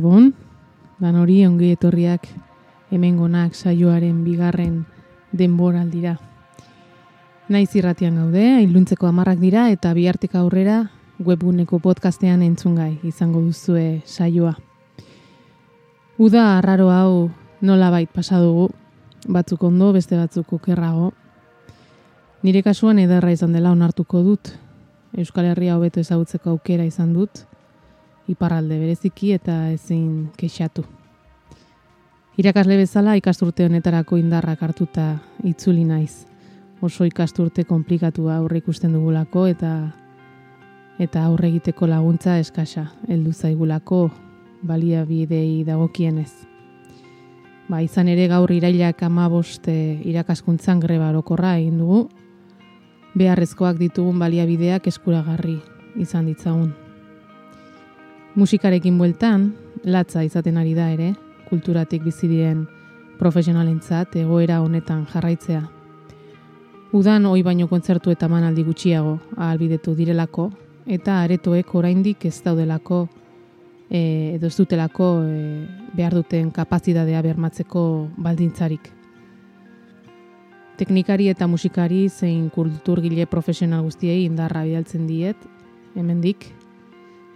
Gabon, dan hori ongi etorriak hemengonak saioaren bigarren denboraldira. Naiz irratian gaude, iluntzeko amarrak dira eta bihartik aurrera webuneko podcastean entzungai izango duzue saioa. Uda arraro hau nolabait pasa dugu, batzuk ondo, beste batzuk okerrago. Nire kasuan edarra izan dela onartuko dut, Euskal Herria hobeto ezagutzeko aukera izan dut, iparralde bereziki eta ezin kexatu. Irakasle bezala ikasturte honetarako indarrak hartuta itzuli naiz. Oso ikasturte konplikatua aurre ikusten dugulako eta eta aurre egiteko laguntza eskasa heldu zaigulako baliabidei dagokienez. Ba, izan ere gaur irailak 15 eh, irakaskuntzan greba orokorra egin dugu beharrezkoak ditugun baliabideak eskuragarri izan ditzagun. Musikarekin bueltan, latza izaten ari da ere, kulturatik bizi diren profesionalentzat egoera honetan jarraitzea. Udan hoi baino kontzertu eta manaldi gutxiago ahalbidetu direlako, eta aretoek oraindik ez daudelako e, edo ez dutelako e, behar duten kapazitatea bermatzeko baldintzarik. Teknikari eta musikari zein kulturgile profesional guztiei indarra bidaltzen diet, hemendik,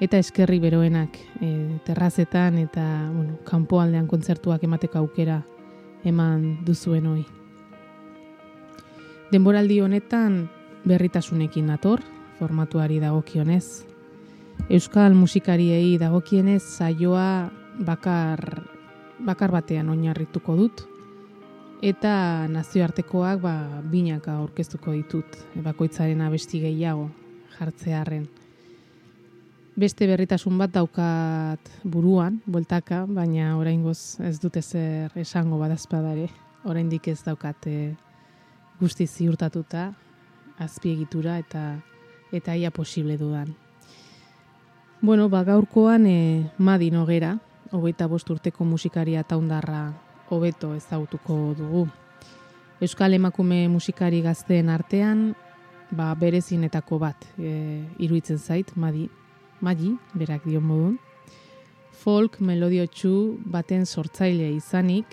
eta eskerri beroenak e, terrazetan eta bueno, kanpoaldean kontzertuak emateko aukera eman duzuen hoi. Denboraldi honetan berritasunekin nator, formatuari dagokionez. Euskal musikariei dagokienez saioa bakar, bakar batean oinarrituko dut, eta nazioartekoak ba, binaka aurkeztuko ditut, bakoitzaren abesti gehiago jartzearen. Beste berritasun bat daukat buruan, bueltaka, baina oraingoz ez dute zer esango badazpadare. Oraindik ez daukat e, guzti ziurtatuta, azpiegitura eta eta ia posible dudan. Bueno, ba, gaurkoan e, Madi Nogera, hogeita bost urteko musikaria taundarra hobeto ezagutuko dugu. Euskal emakume musikari gazteen artean, ba, berezinetako bat e, iruitzen zait, Madi, Madi, berak dio modun. Folk melodio txu baten sortzaile izanik,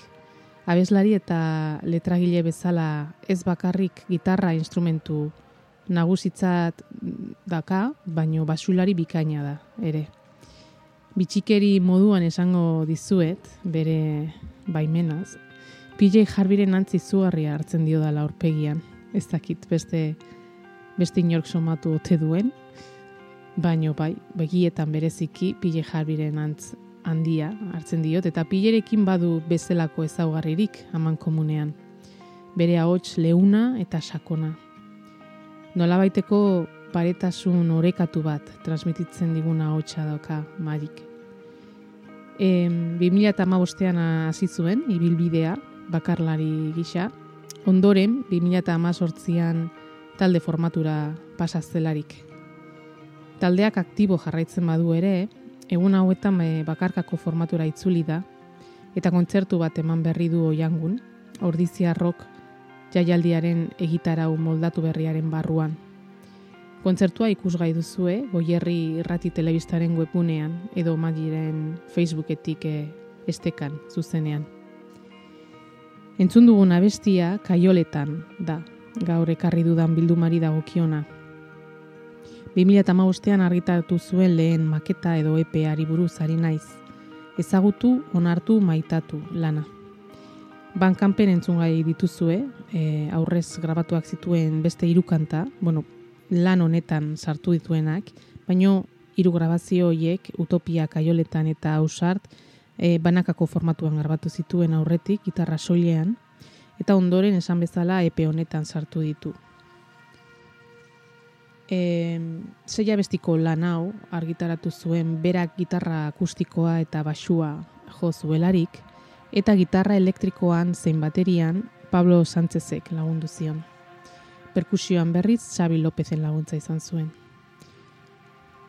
abeslari eta letragile bezala ez bakarrik gitarra instrumentu nagusitzat daka, baino basulari bikaina da, ere. Bitxikeri moduan esango dizuet, bere baimenaz, PJ Harbiren antzi zugarria hartzen dio dala aurpegian. Ez dakit beste, beste inork somatu ote duen, baino bai, begietan bereziki PJ Harbiren antz handia hartzen diot, eta pilerekin badu bezalako ezaugarririk haman komunean. Bere ahots leuna eta sakona, nolabaiteko paretasun orekatu bat transmititzen diguna hotxa dauka marik. E, 2008an hasi zuen, ibilbidea, bakarlari gisa, ondoren 2018an talde formatura pasaztelarik. Taldeak aktibo jarraitzen badu ere, egun hauetan e, bakarkako formatura itzuli da, eta kontzertu bat eman berri du oiangun, ordizia rock jaialdiaren egitarau moldatu berriaren barruan. Kontzertua ikusgai duzue, goierri irrati telebistaren webunean edo magiren Facebooketik eh, estekan zuzenean. Entzun dugun abestia kaioletan da, gaur ekarri dudan bildumari dagokiona. 2008an argitaratu zuen lehen maketa edo epeari buruz ari naiz. Ezagutu, onartu, maitatu, lana. Bankanpen entzungai dituzue, e, aurrez grabatuak zituen beste irukanta, bueno, lan honetan sartu dituenak, baino hiru grabazio horiek Utopia Kaioletan eta Ausart e, banakako formatuan grabatu zituen aurretik gitarra soilean eta ondoren esan bezala epe honetan sartu ditu. E, zeia bestiko lan hau argitaratu zuen berak gitarra akustikoa eta basua jo zuelarik, eta gitarra elektrikoan zein baterian Pablo Sánchezek lagundu zion. Perkusioan berriz Xabi Lopezen laguntza izan zuen.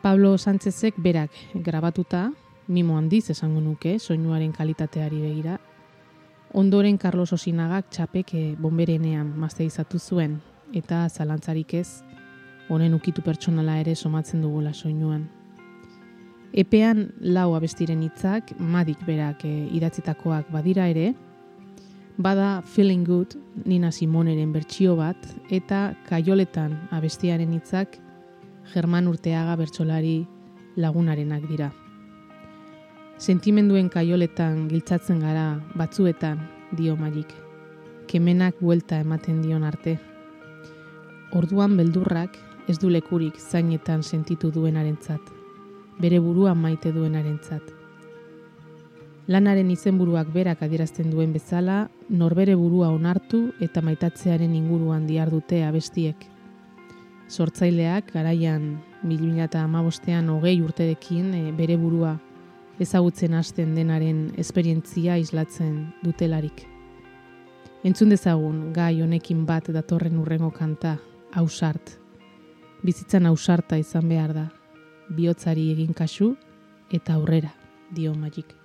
Pablo Sánchezek berak grabatuta, mimo handiz esango nuke, soinuaren kalitateari begira, ondoren Carlos Osinagak txapek eh, bomberenean mazte izatu zuen, eta zalantzarik ez, honen ukitu pertsonala ere somatzen dugula soinuan. Epean lau abestiren hitzak madik berak e, idatzitakoak badira ere, bada Feeling Good Nina Simoneren bertsio bat eta kaioletan abestiaren hitzak German Urteaga bertsolari lagunarenak dira. Sentimenduen kaioletan giltzatzen gara batzuetan dio magik. Kemenak buelta ematen dion arte. Orduan beldurrak ez du lekurik zainetan sentitu duenarentzat bere burua maite duenarentzat. Lanaren izenburuak berak adierazten duen bezala, norbere burua onartu eta maitatzearen inguruan diar dute abestiek. sortzaileak garaian 2008an hogei urterekin e, bere burua ezagutzen hasten denaren esperientzia islatzen dutelarik. Entzun dezagun gai honekin bat datorren urrengo kanta, ausart. Bizitzan ausarta izan behar da, bihotzari egin kasu eta aurrera, dio magik.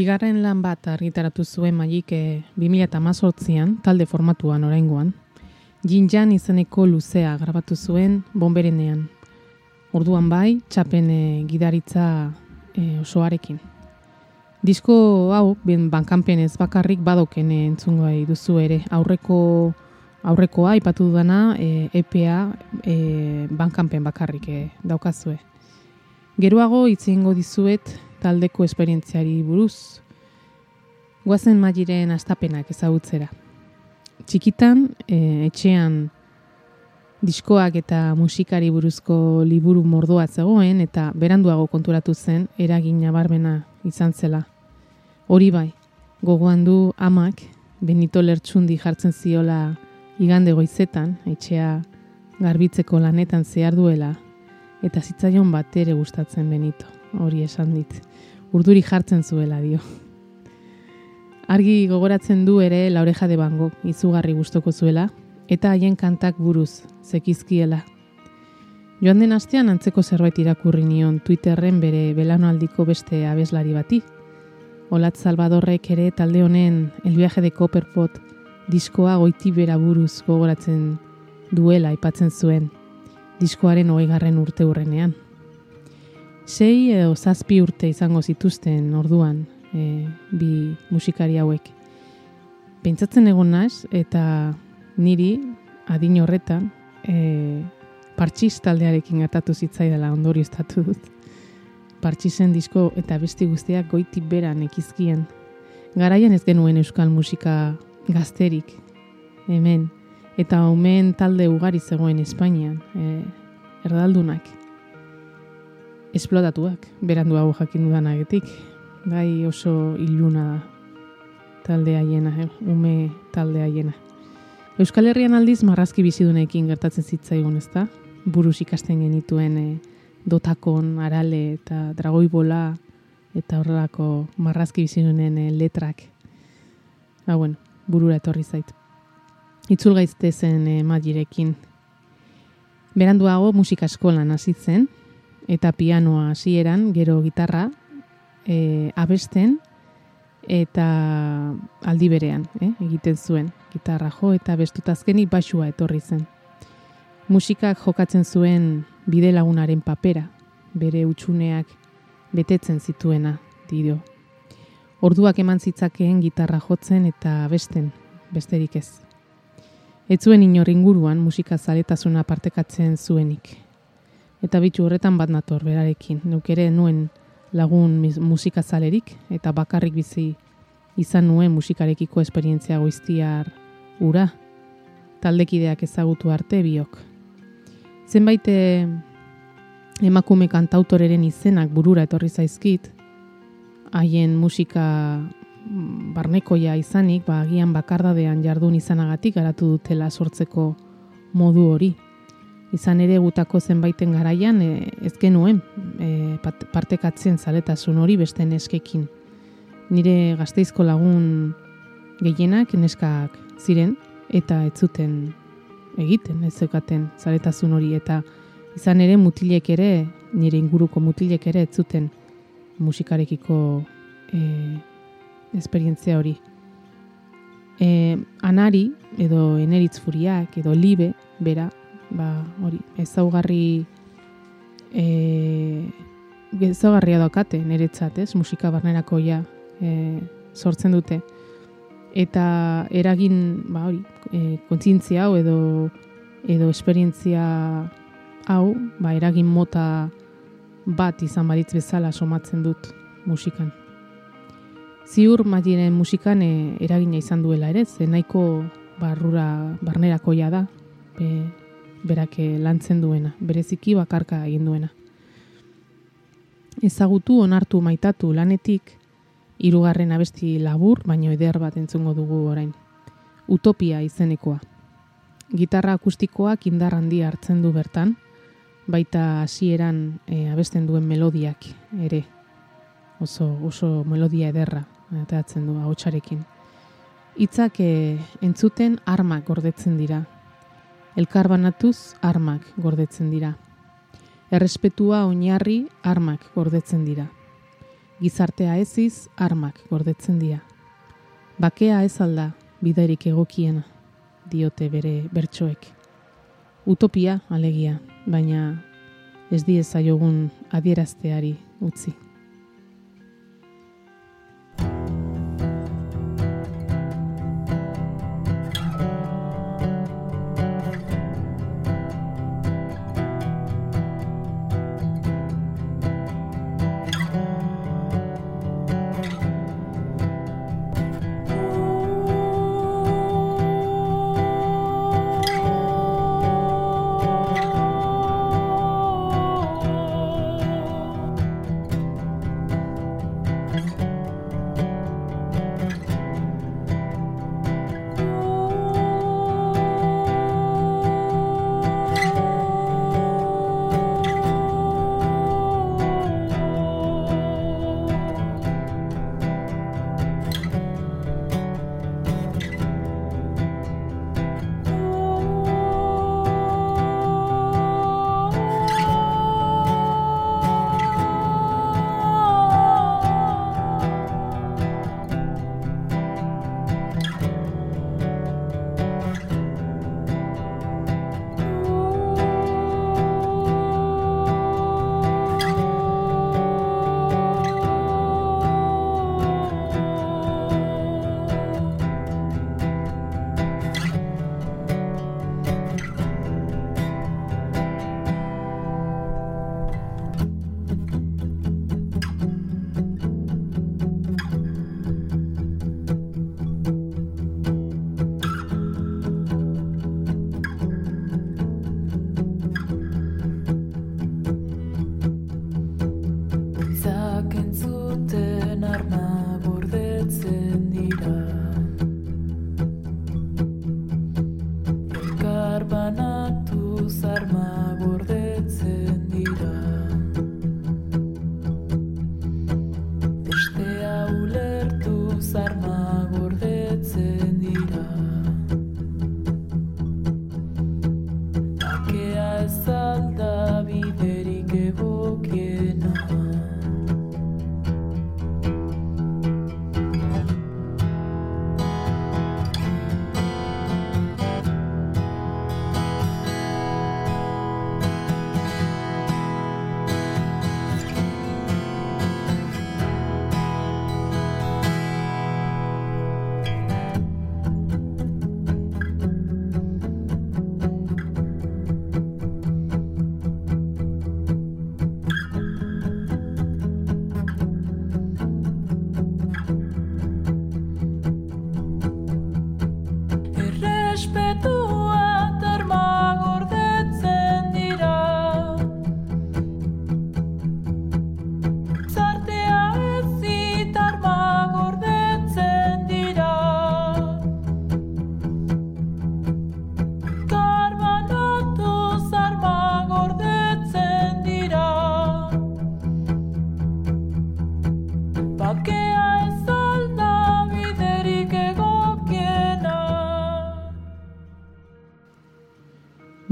Bigarren lan bat argitaratu zuen magik e, 2018an, talde formatuan oraingoan. Jinjan izeneko luzea grabatu zuen bomberenean. Orduan bai, txapen e, gidaritza e, osoarekin. Disko hau, ben bankanpen ez bakarrik badoken e, entzungo gai duzu ere. Aurreko aurrekoa aipatu dudana e, EPA e, bankanpen bakarrik e, daukazue. Geroago itzingo dizuet taldeko esperientziari buruz. Guazen magiren astapenak ezagutzera. Txikitan, e, etxean diskoak eta musikari buruzko liburu mordoa zegoen eta beranduago konturatu zen eragin nabarbena izan zela. Hori bai, gogoan du amak Benito Lertxundi jartzen ziola igande goizetan, etxea garbitzeko lanetan zehar duela, eta zitzaion bat ere gustatzen Benito, hori esan dit. Urduri jartzen zuela dio. Argi gogoratzen du ere laureja de bango, izugarri gustoko zuela, eta haien kantak buruz, zekizkiela. Joan den astean antzeko zerbait irakurri nion Twitterren bere belanoaldiko beste abeslari bati. Olat Salvadorrek ere talde honen El viaje de Copperpot diskoa goiti bera buruz gogoratzen duela aipatzen zuen diskoaren hogeigarren urte urrenean. Sei edo zazpi urte izango zituzten orduan e, bi musikari hauek. Pentsatzen egon naiz eta niri adin horretan e, partxiz taldearekin gertatu zitzaidala ondori estatu dut. Partxizen disko eta besti guztiak goitik beran ekizkien. Garaian ez genuen euskal musika gazterik, hemen, eta omen talde ugari zegoen Espainian, e, erdaldunak. Esplotatuak, berandu hau jakin dudanagetik, gai oso iluna da talde haiena, eh, ume talde haiena. Euskal Herrian aldiz marrazki bizidunekin gertatzen zitzaigun, ezta? Buruz ikasten genituen e, dotakon, arale eta dragoibola eta horrelako marrazki bizidunen e, letrak. Ha, bueno, burura etorri zait. Itzul gaizte zen e, magirekin. Beranduago musika eskolan hasi zen eta pianoa hasieran, gero gitarra, e, abesten eta aldi berean, eh, egiten zuen. Gitarra jo eta bestutazkeni basua etorri zen. Musikak jokatzen zuen bide lagunaren papera, bere utxuneak betetzen zituena, dio. Orduak eman zitzakeen gitarra jotzen eta besten, besterik ez. Ez zuen inor inguruan musika zaletasuna partekatzen zuenik. Eta bitu horretan bat nator berarekin, nuk ere nuen lagun musika zalerik eta bakarrik bizi izan nuen musikarekiko esperientzia goiztiar ura, taldekideak ezagutu arte biok. Zenbait eh, emakume kantautoreren izenak burura etorri zaizkit, haien musika mm, barnekoia izanik, ba, agian bakardadean jardun izanagatik garatu dutela sortzeko modu hori izan ere gutako zenbaiten garaian e, ez genuen e, partekatzen zaletasun hori beste neskekin. Nire gazteizko lagun gehienak neskak ziren eta ez zuten egiten ez zekaten zaletasun hori eta izan ere mutilek ere nire inguruko mutilek ere ez zuten musikarekiko e, esperientzia hori. E, anari edo eneritz furiak edo libe bera ba, hori, ezaugarri e, ezaugarria daukate niretzat, ez, musika barnerako ja e, sortzen dute. Eta eragin, ba, hori, e, kontzintzia hau edo edo esperientzia hau, ba, eragin mota bat izan baditz bezala somatzen dut musikan. Ziur magiren musikan e, eragina izan duela ere, ze nahiko barrura barnerakoia da, e, berak eh, lantzen duena, bereziki bakarka egin duena. Ezagutu onartu maitatu lanetik, hirugarren abesti labur, baino eder bat entzungo dugu orain. Utopia izenekoa. Gitarra akustikoak indar handi hartzen du bertan, baita hasieran e, abesten duen melodiak ere. Oso, oso melodia ederra, ateratzen du ahotsarekin. Hitzak e, entzuten armak gordetzen dira, elkarbanatuz armak gordetzen dira. Errespetua oinarri armak gordetzen dira. Gizartea eziz armak gordetzen dira. Bakea ez alda bidarik egokiena, diote bere bertsoek. Utopia alegia, baina ez diezaiogun adierazteari utzi.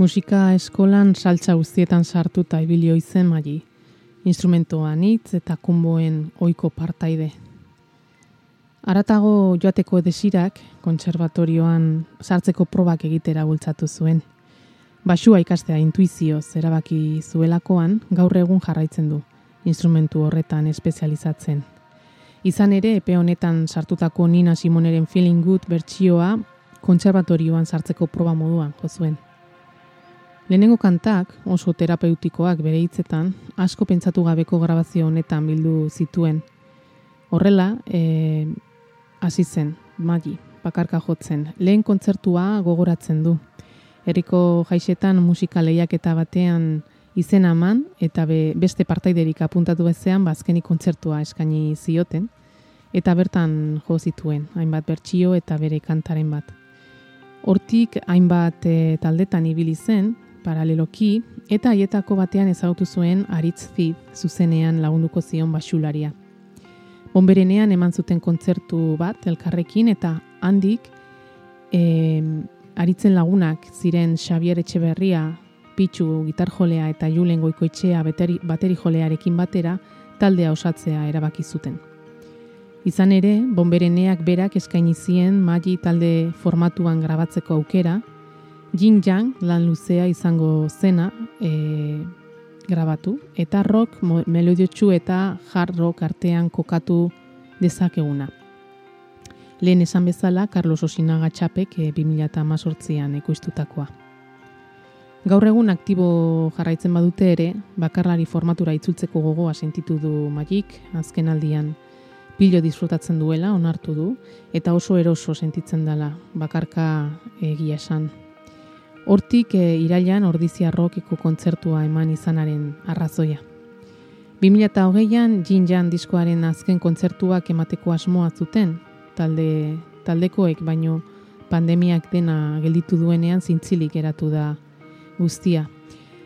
Musika eskolan saltza guztietan sartuta ibili oizen magi. Instrumentoa anitz eta kunboen ohiko partaide. Aratago joateko desirak, kontserbatorioan sartzeko probak egitera bultzatu zuen. Basua ikastea intuizioz erabaki zuelakoan, gaur egun jarraitzen du, instrumentu horretan espezializatzen. Izan ere, epe honetan sartutako Nina Simoneren Feeling Good bertsioa kontserbatorioan sartzeko proba moduan jo zuen. Lehenengo kantak, oso terapeutikoak bere hitzetan, asko pentsatu gabeko grabazio honetan bildu zituen. Horrela, e, hasi zen, magi, bakarka jotzen. Lehen kontzertua gogoratzen du. Herriko jaixetan musika lehiaketa batean izena eman eta be, beste partaiderik apuntatu bezean bazkenik kontzertua eskaini zioten eta bertan jo zituen, hainbat bertsio eta bere kantaren bat. Hortik hainbat e, taldetan ibili zen, paraleloki, eta haietako batean ezagutu zuen Aritz Fid zuzenean lagunduko zion basularia. Bonberenean eman zuten kontzertu bat elkarrekin eta handik e, aritzen lagunak ziren Xavier Etxeberria, Pitxu gitarjolea eta Julen Goikoetxea bateri, bateri jolearekin batera taldea osatzea erabaki zuten. Izan ere, bonbereneak berak eskaini zien magi talde formatuan grabatzeko aukera, Jin Yang lan luzea izango zena e, grabatu, eta rock melodiotsu eta hard rock artean kokatu dezakeguna. Lehen esan bezala, Carlos Osinaga txapek e, 2018an ekoiztutakoa. Gaur egun aktibo jarraitzen badute ere, bakarlari formatura itzultzeko gogoa sentitu du magik, azken aldian pilo disfrutatzen duela, onartu du, eta oso eroso sentitzen dela, bakarka egia esan. Hortik e, irailan ordizia kontzertua eman izanaren arrazoia. 2008an Jin Jan diskoaren azken kontzertuak emateko asmoa zuten, talde, taldekoek baino pandemiak dena gelditu duenean zintzilik geratu da guztia.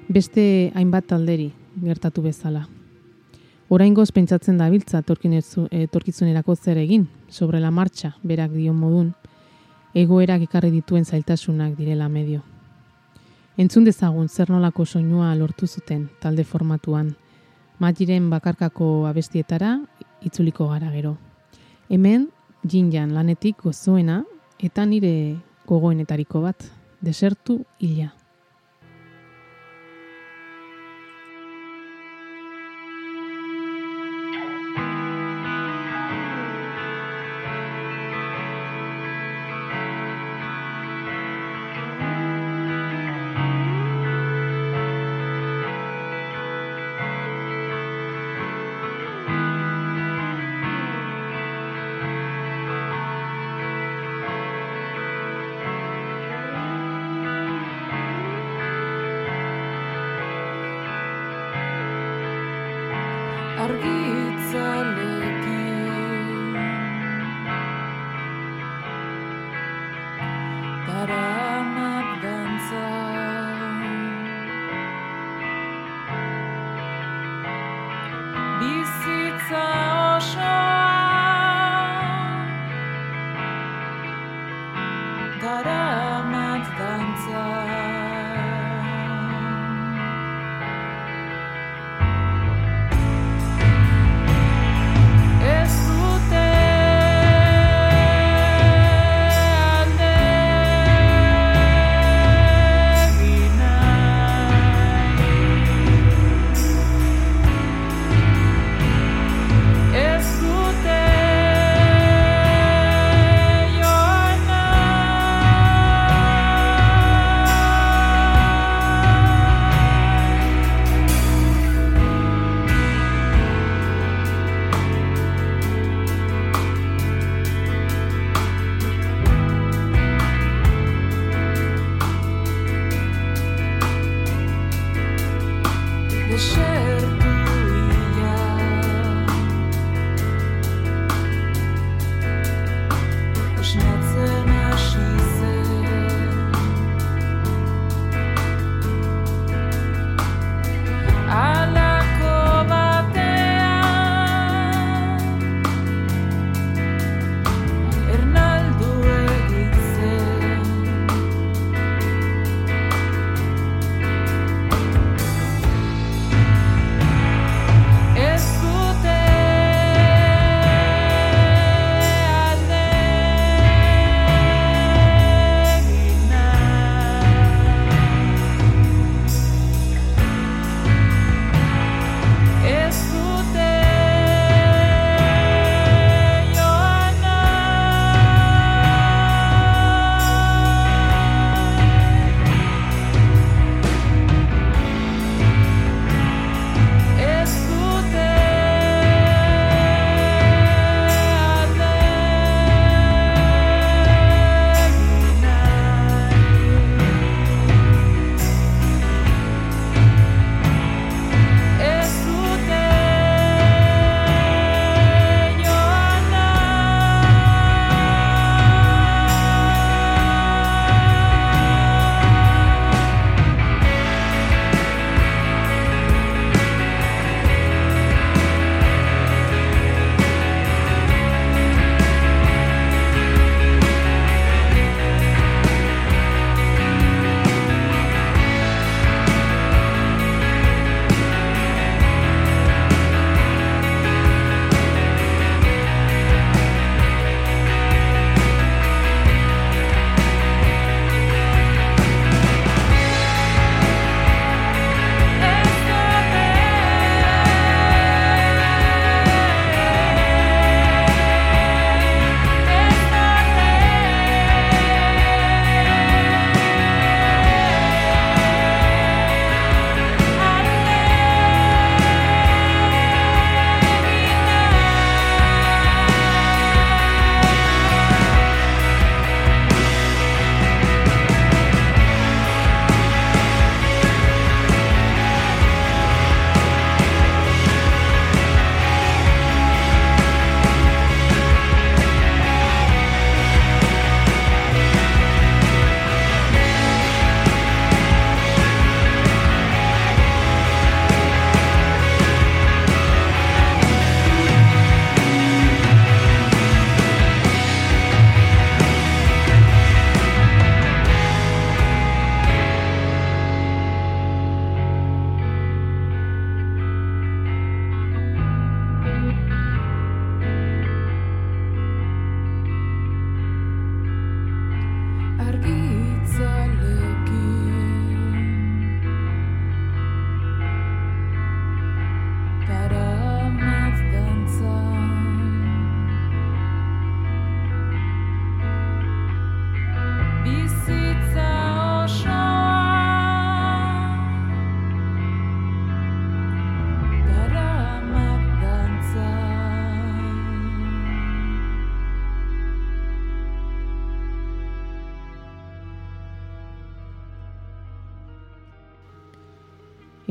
Beste hainbat talderi gertatu bezala. Oraingoz pentsatzen da biltza etorkizunerako zer egin, sobre la marcha, berak dion modun, egoerak ekarri dituen zailtasunak direla medio. Entzun dezagun zer nolako soinua lortu zuten talde formatuan, Magiren bakarkako abestietara itzuliko gara gero. Hemen, jinjan lanetik gozoena eta nire gogoenetariko bat, desertu hila.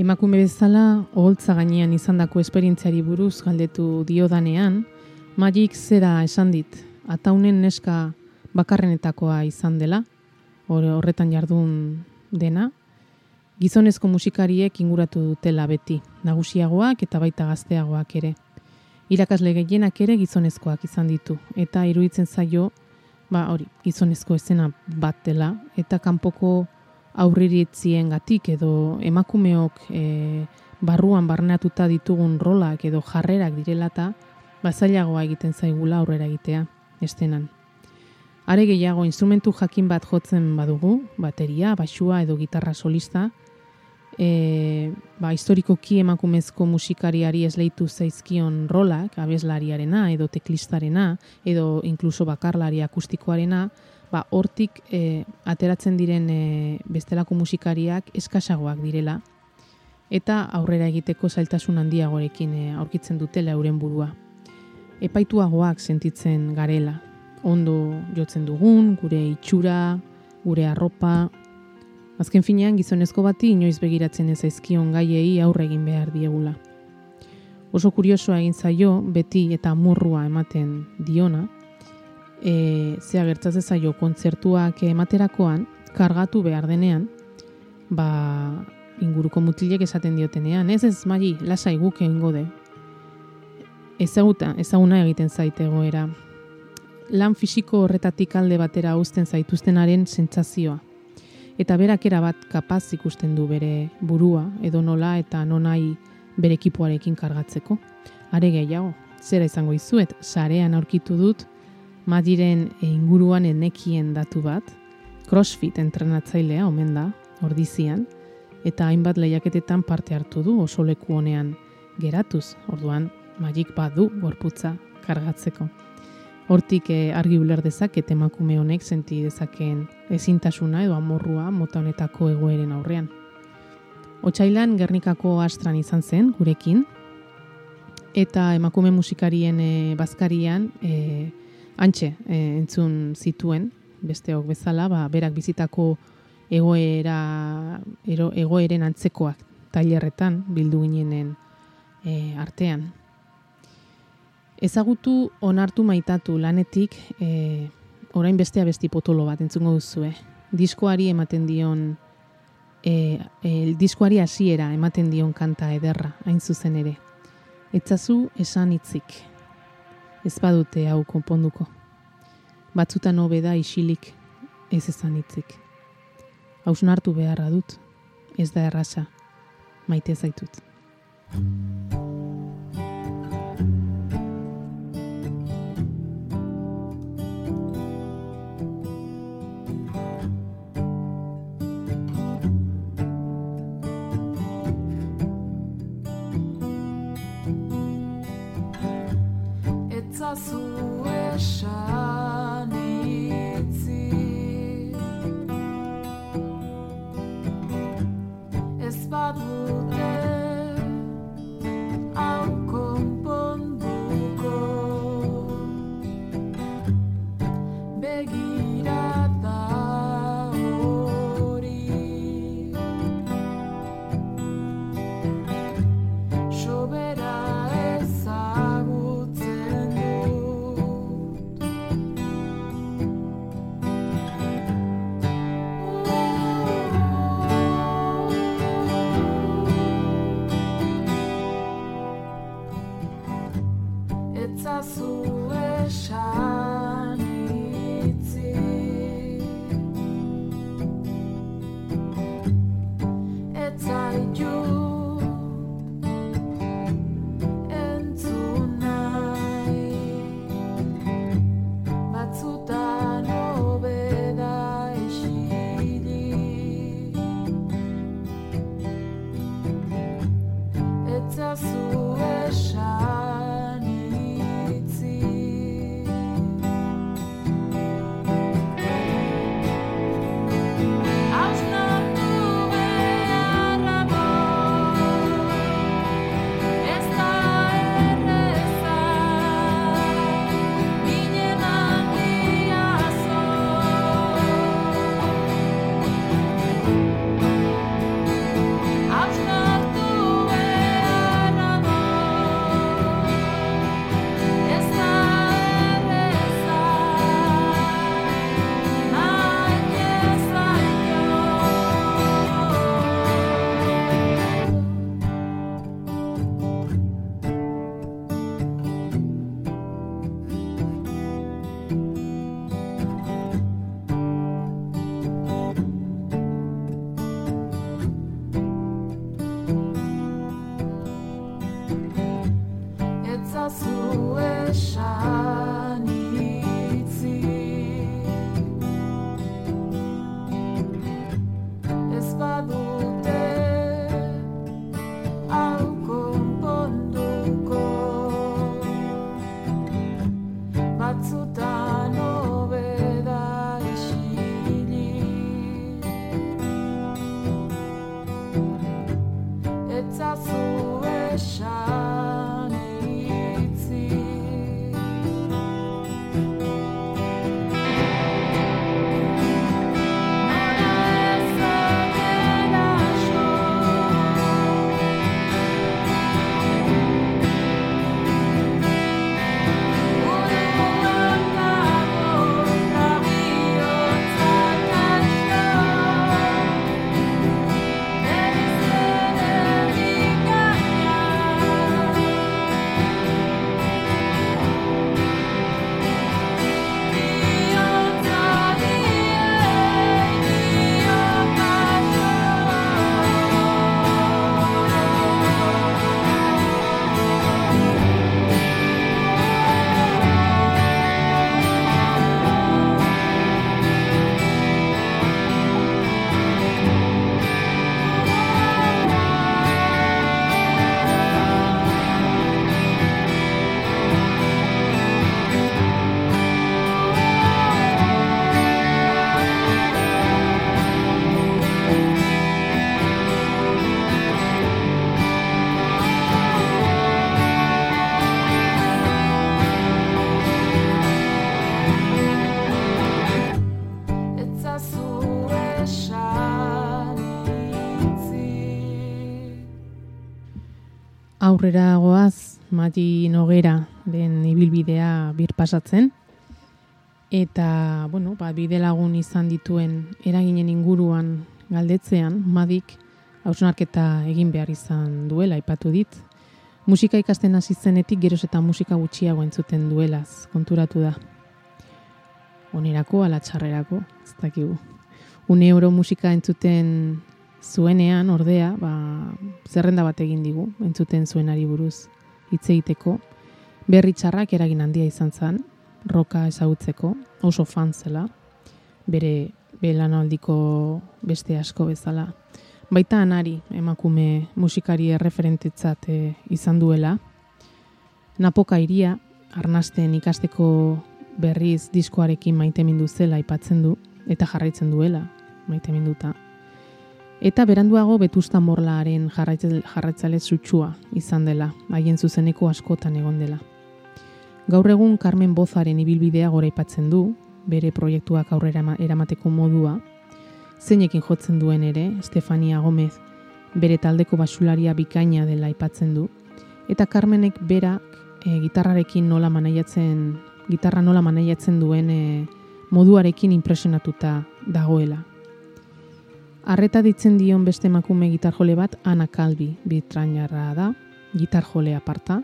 Emakume bezala, oholtza gainean izandako esperientziari buruz galdetu diodanean, Magik zera esan dit, ataunen neska bakarrenetakoa izan dela, hor- horretan jardun dena, gizonezko musikariek inguratu dutela beti, nagusiagoak eta baita gazteagoak ere. Irakasle gehienak ere gizonezkoak izan ditu, eta iruditzen zaio ba hori, gizonezko esena bat dela, eta kanpoko aurriritzien gatik edo emakumeok e, barruan barneatuta ditugun rolak edo jarrerak direlata, ba zailagoa egiten zaigula aurrera egitea, estenan. Are gehiago, instrumentu jakin bat jotzen badugu, bateria, basua edo gitarra solista, e, ba, historikoki emakumezko musikariari esleitu zaizkion rolak, abeslariarena edo teklistarena, edo inkluso bakarlari akustikoarena, ba, hortik e, ateratzen diren e, bestelako musikariak eskasagoak direla, eta aurrera egiteko zailtasun handiagorekin e, aurkitzen dutela euren burua. Epaituagoak sentitzen garela, ondo jotzen dugun, gure itxura, gure arropa, Azken finean gizonezko bati inoiz begiratzen ez zaizkion gaiei aurre egin behar diegula. Oso kuriosoa egin zaio beti eta murrua ematen diona, e, zea gertzatzen zaio kontzertuak ematerakoan, kargatu behar denean, ba, inguruko mutilek esaten diotenean, ez ez magi, lasai guk egin gode. Ezaguta, ezaguna egiten zaite egoera. Lan fisiko horretatik alde batera uzten zaituztenaren sentsazioa. Eta berak bat kapaz ikusten du bere burua, edo nola eta nonai bere ekipoarekin kargatzeko. Are gehiago, zera izango izuet, sarean aurkitu dut, Madiren inguruan enekien datu bat, crossfit entrenatzailea omen da, ordizian, eta hainbat lehiaketetan parte hartu du oso leku honean geratuz, orduan magik badu gorputza kargatzeko. Hortik eh, argi uler dezaket emakume honek senti dezakeen ezintasuna edo amorrua mota honetako egoeren aurrean. Otsailan Gernikako astran izan zen gurekin eta emakume musikarien e, bazkarian e, antxe e, entzun zituen besteok bezala, ba, berak bizitako egoera ero, egoeren antzekoak tailerretan bildu ginenen e, artean. Ezagutu onartu maitatu lanetik e, orain bestea besti potolo bat entzungo duzue. Diskoari ematen dion e, e, diskoari hasiera ematen dion kanta ederra, hain zuzen ere. Etzazu esan hitzik ez badute hau konponduko. Batzutan hobe da isilik ez ezan hitzik. Hausnartu beharra dut, ez da errasa, maite zaitut. Etzazu esan itzik Ez badute Aurrera goaz, Mati Nogera den ibilbidea bir pasatzen. Eta, bueno, ba, bide lagun izan dituen eraginen inguruan galdetzean, Madik hausnarketa egin behar izan duela, aipatu dit. Musika ikasten hasi zenetik geroz eta musika gutxiago entzuten duelaz, konturatu da. Onerako, ala txarrerako, ez dakigu. Une euro musika entzuten zuenean, ordea, ba, zerrenda bat egin digu, entzuten zuenari buruz hitz egiteko. Berri txarrak eragin handia izan zen, roka ezagutzeko, oso fan zela, bere belanaldiko beste asko bezala. Baita anari, emakume musikari erreferentetzat eh, izan duela. Napoka iria, arnasten ikasteko berriz diskoarekin maitemindu zela aipatzen du, eta jarraitzen duela, maiteminduta. Eta beranduago Betusta Morlaaren jarraitzale sutsua izan dela, haien zuzeneko askotan egon dela. Gaur egun Carmen Bozaren ibilbidea gora aipatzen du, bere proiektuak aurrera eramateko modua, zeinekin jotzen duen ere, Estefania Gomez, bere taldeko basularia bikaina dela aipatzen du, eta Carmenek berak e, gitarrarekin nola manaiatzen, gitarra nola manaiatzen duen e, moduarekin impresionatuta dagoela. Arreta ditzen dion beste emakume gitarjole bat Ana Kalbi bitrainarra da, gitarjole aparta,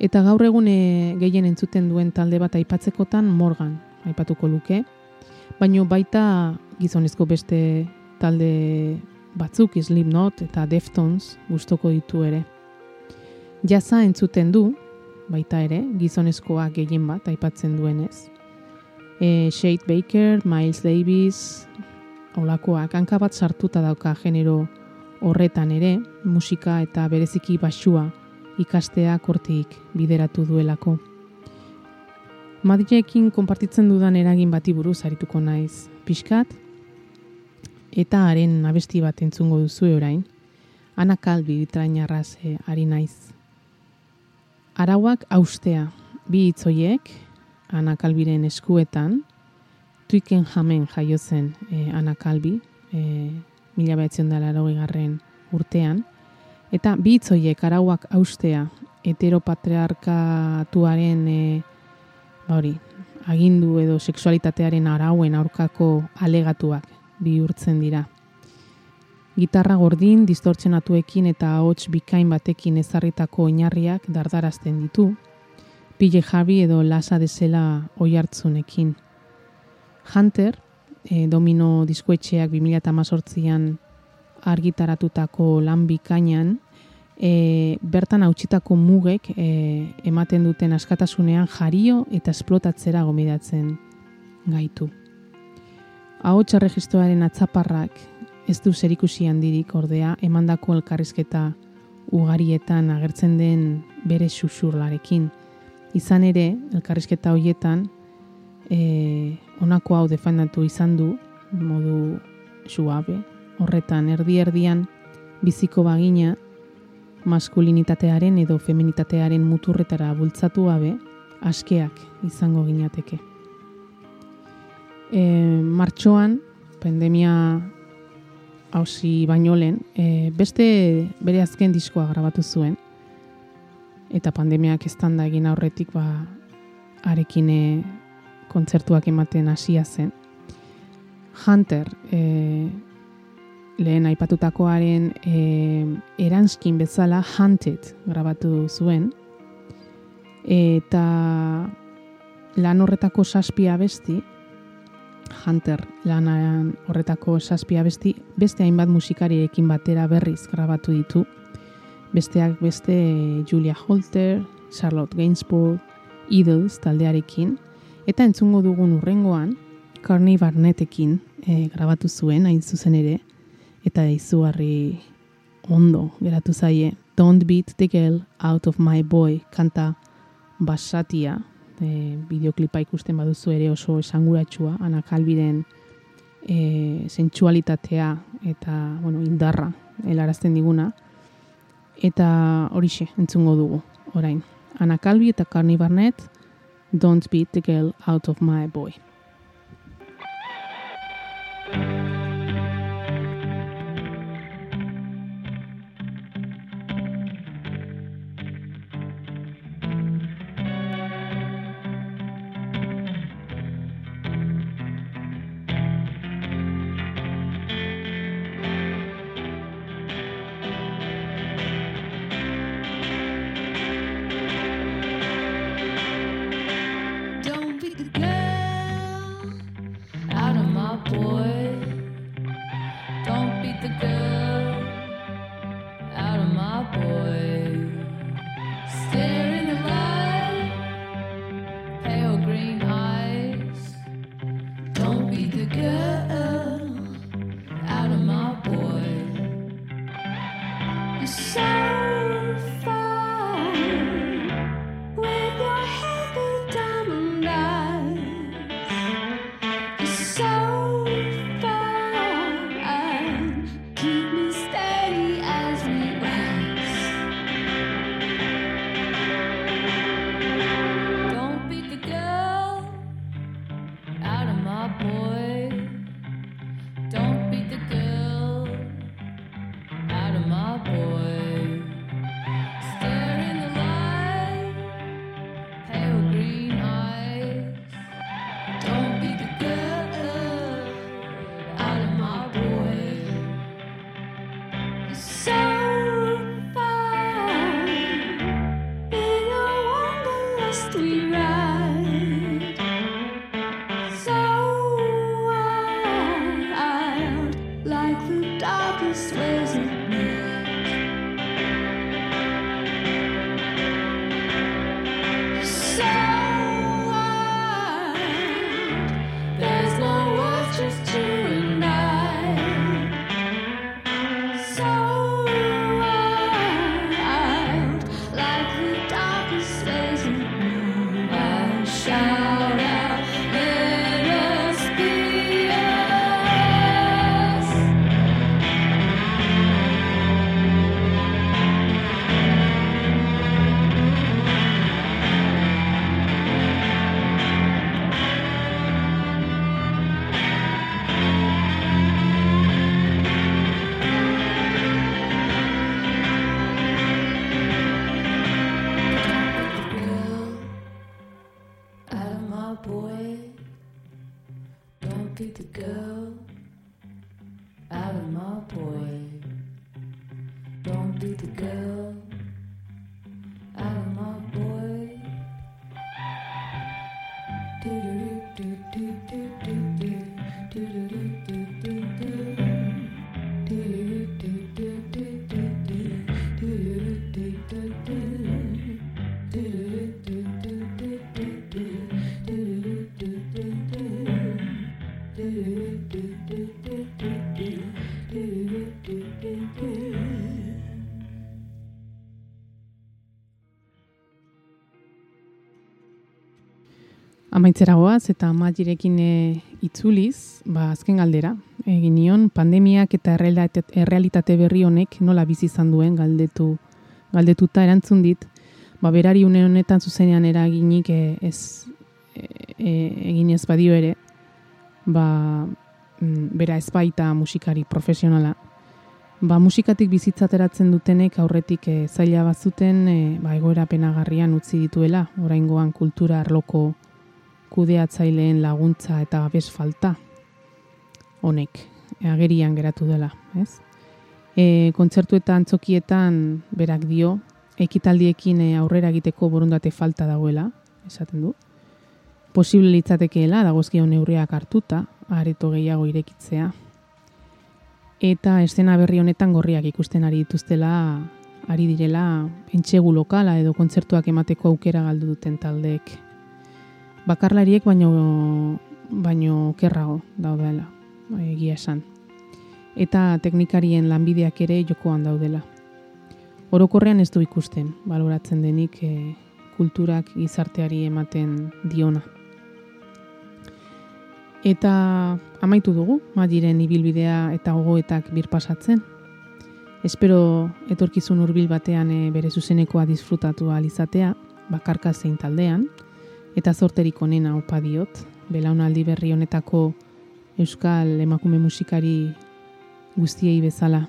eta gaur egun e, gehien entzuten duen talde bat aipatzekotan Morgan aipatuko luke, baino baita gizonezko beste talde batzuk Slipknot eta Deftones gustoko ditu ere. Jaza entzuten du, baita ere, gizonezkoa gehien bat aipatzen duenez. E, Shade Baker, Miles Davis, olakoak, hanka bat sartuta dauka genero horretan ere, musika eta bereziki basua ikastea kortik bideratu duelako. Madrilekin konpartitzen dudan eragin bati buruz arituko naiz pixkat, eta haren abesti bat entzungo duzu orain, Ana Kalbi bitrainarraz eh, ari naiz. Arauak austea, bi hitzoiek, Ana Kalbiren eskuetan, tuiken jamen jaio zen eh, Ana Kalbi, eh, mila behatzen dela garren urtean, eta bi hitzoiek arauak austea, heteropatriarkatuaren eh, ba hori, agindu edo sexualitatearen arauen aurkako alegatuak bihurtzen dira. Gitarra gordin, distortzenatuekin eta ahots bikain batekin ezarritako oinarriak dardarazten ditu, pile jabi edo lasa desela oihartzunekin. Hunter, e, domino diskoetxeak 2018an argitaratutako lan bikainan, e, bertan hautsitako mugek e, ematen duten askatasunean jario eta esplotatzera gomidatzen gaitu. Ahots erregistroaren atzaparrak ez du zerikusi handirik ordea emandako elkarrizketa ugarietan agertzen den bere susurlarekin. Izan ere, elkarrizketa hoietan e, honako hau defendatu izan du modu suabe, horretan erdi erdian biziko bagina maskulinitatearen edo feminitatearen muturretara bultzatu gabe, askeak izango ginateke. E, martxoan, pandemia hausi baino lehen, e, beste bere azken diskoa grabatu zuen, eta pandemiak eztanda egin aurretik, ba, arekin e, kontzertuak ematen hasia zen. Hunter, e, lehen aipatutakoaren e, eranskin bezala Hunted grabatu zuen, eta lan horretako saspia besti, Hunter lanan horretako saspia besti, beste hainbat musikariekin batera berriz grabatu ditu. Besteak beste Julia Holter, Charlotte Gainsbourg, Idols taldearekin, eta entzungo dugun urrengoan, Carney Barnettekin e, grabatu zuen, hain zuzen ere, eta izugarri ondo geratu zaie, Don't beat the girl out of my boy, kanta basatia, e, bideoklipa ikusten baduzu ere oso esanguratsua, Ana Kalbiren e, sentsualitatea eta bueno, indarra helarazten diguna, eta horixe entzungo dugu, orain. Ana Kalbi eta Carney Barnett, Don't beat the girl out of my boy. Boy. Amaitzera goaz eta matirekin e, itzuliz, ba, azken galdera. Egin nion, pandemiak eta errealitate berri honek nola bizi izan duen galdetu galdetuta erantzun dit, ba, berari une honetan zuzenean eraginik e, ez e, e, egin ez badio ere, ba, mm, bera ez baita musikari profesionala. Ba, musikatik bizitzateratzen dutenek aurretik e, zaila bazuten e, ba, egoera penagarrian utzi dituela, oraingoan kultura arloko kudeatzaileen laguntza eta babes falta honek agerian geratu dela, ez? E, kontzertu eta antzokietan berak dio, ekitaldiekin e, aurrera egiteko borundate falta dagoela, esaten du. Posible litzatekeela, dagozkio neurriak hartuta, areto gehiago irekitzea. Eta estena berri honetan gorriak ikusten ari dituztela, ari direla, entxegu lokala edo kontzertuak emateko aukera galdu duten taldeek. Bakarlariek baino, baino kerrago daudela, egia esan eta teknikarien lanbideak ere jokoan daudela. Orokorrean ez du ikusten, baloratzen denik e, kulturak gizarteari ematen diona. Eta amaitu dugu, madiren ibilbidea eta gogoetak birpasatzen. Espero etorkizun hurbil batean e, bere zuzenekoa disfrutatu alizatea, bakarka zein taldean, eta zorterik onena opa diot, belaunaldi berri honetako euskal emakume musikari guztiei bezala.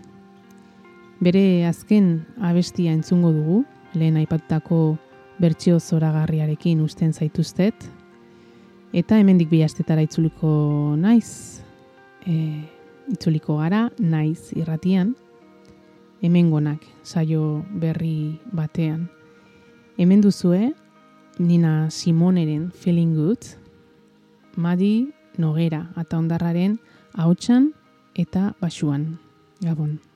Bere azken abestia entzungo dugu, lehen aipatutako bertsio zoragarriarekin usten zaituztet, eta hemendik bihaztetara itzuliko naiz, e, itzuliko gara, naiz irratian, hemen gonak, saio berri batean. Hemen duzue, Nina Simoneren Feeling Good, Madi Nogera, eta ondarraren hautsan eta basuan. Gabon.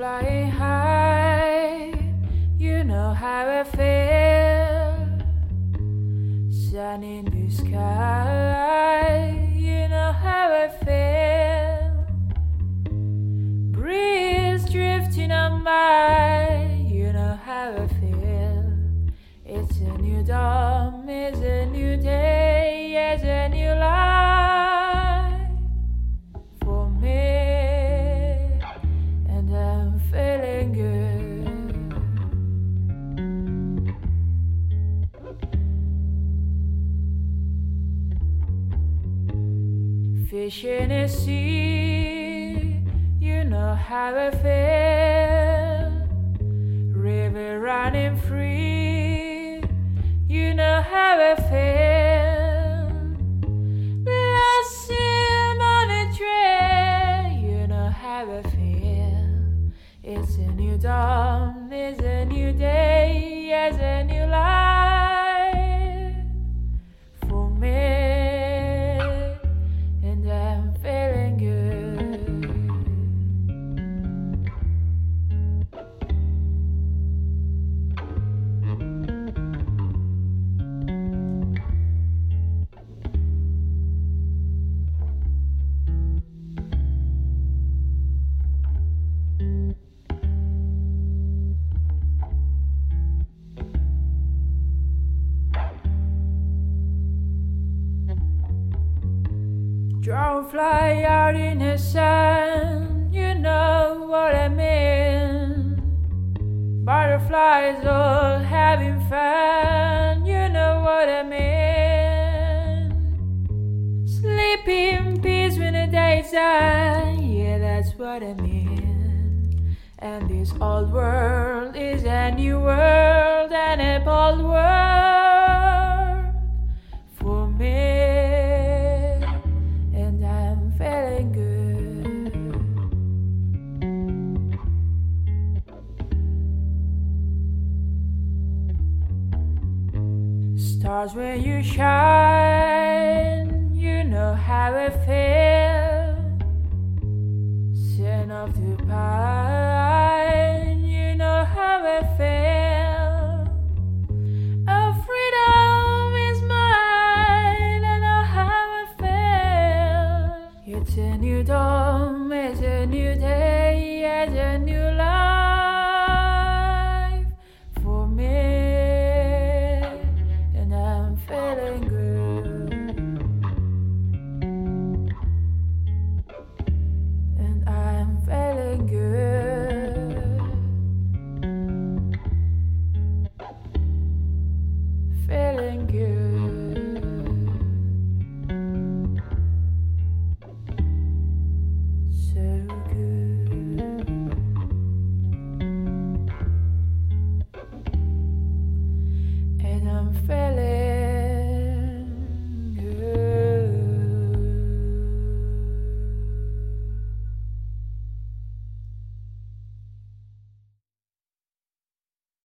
flying high. You know how I feel. Shining blue sky. never done, yeah, that's what I mean. And this old world is a new world and a bold world for me. And I'm feeling good. Stars when you shine,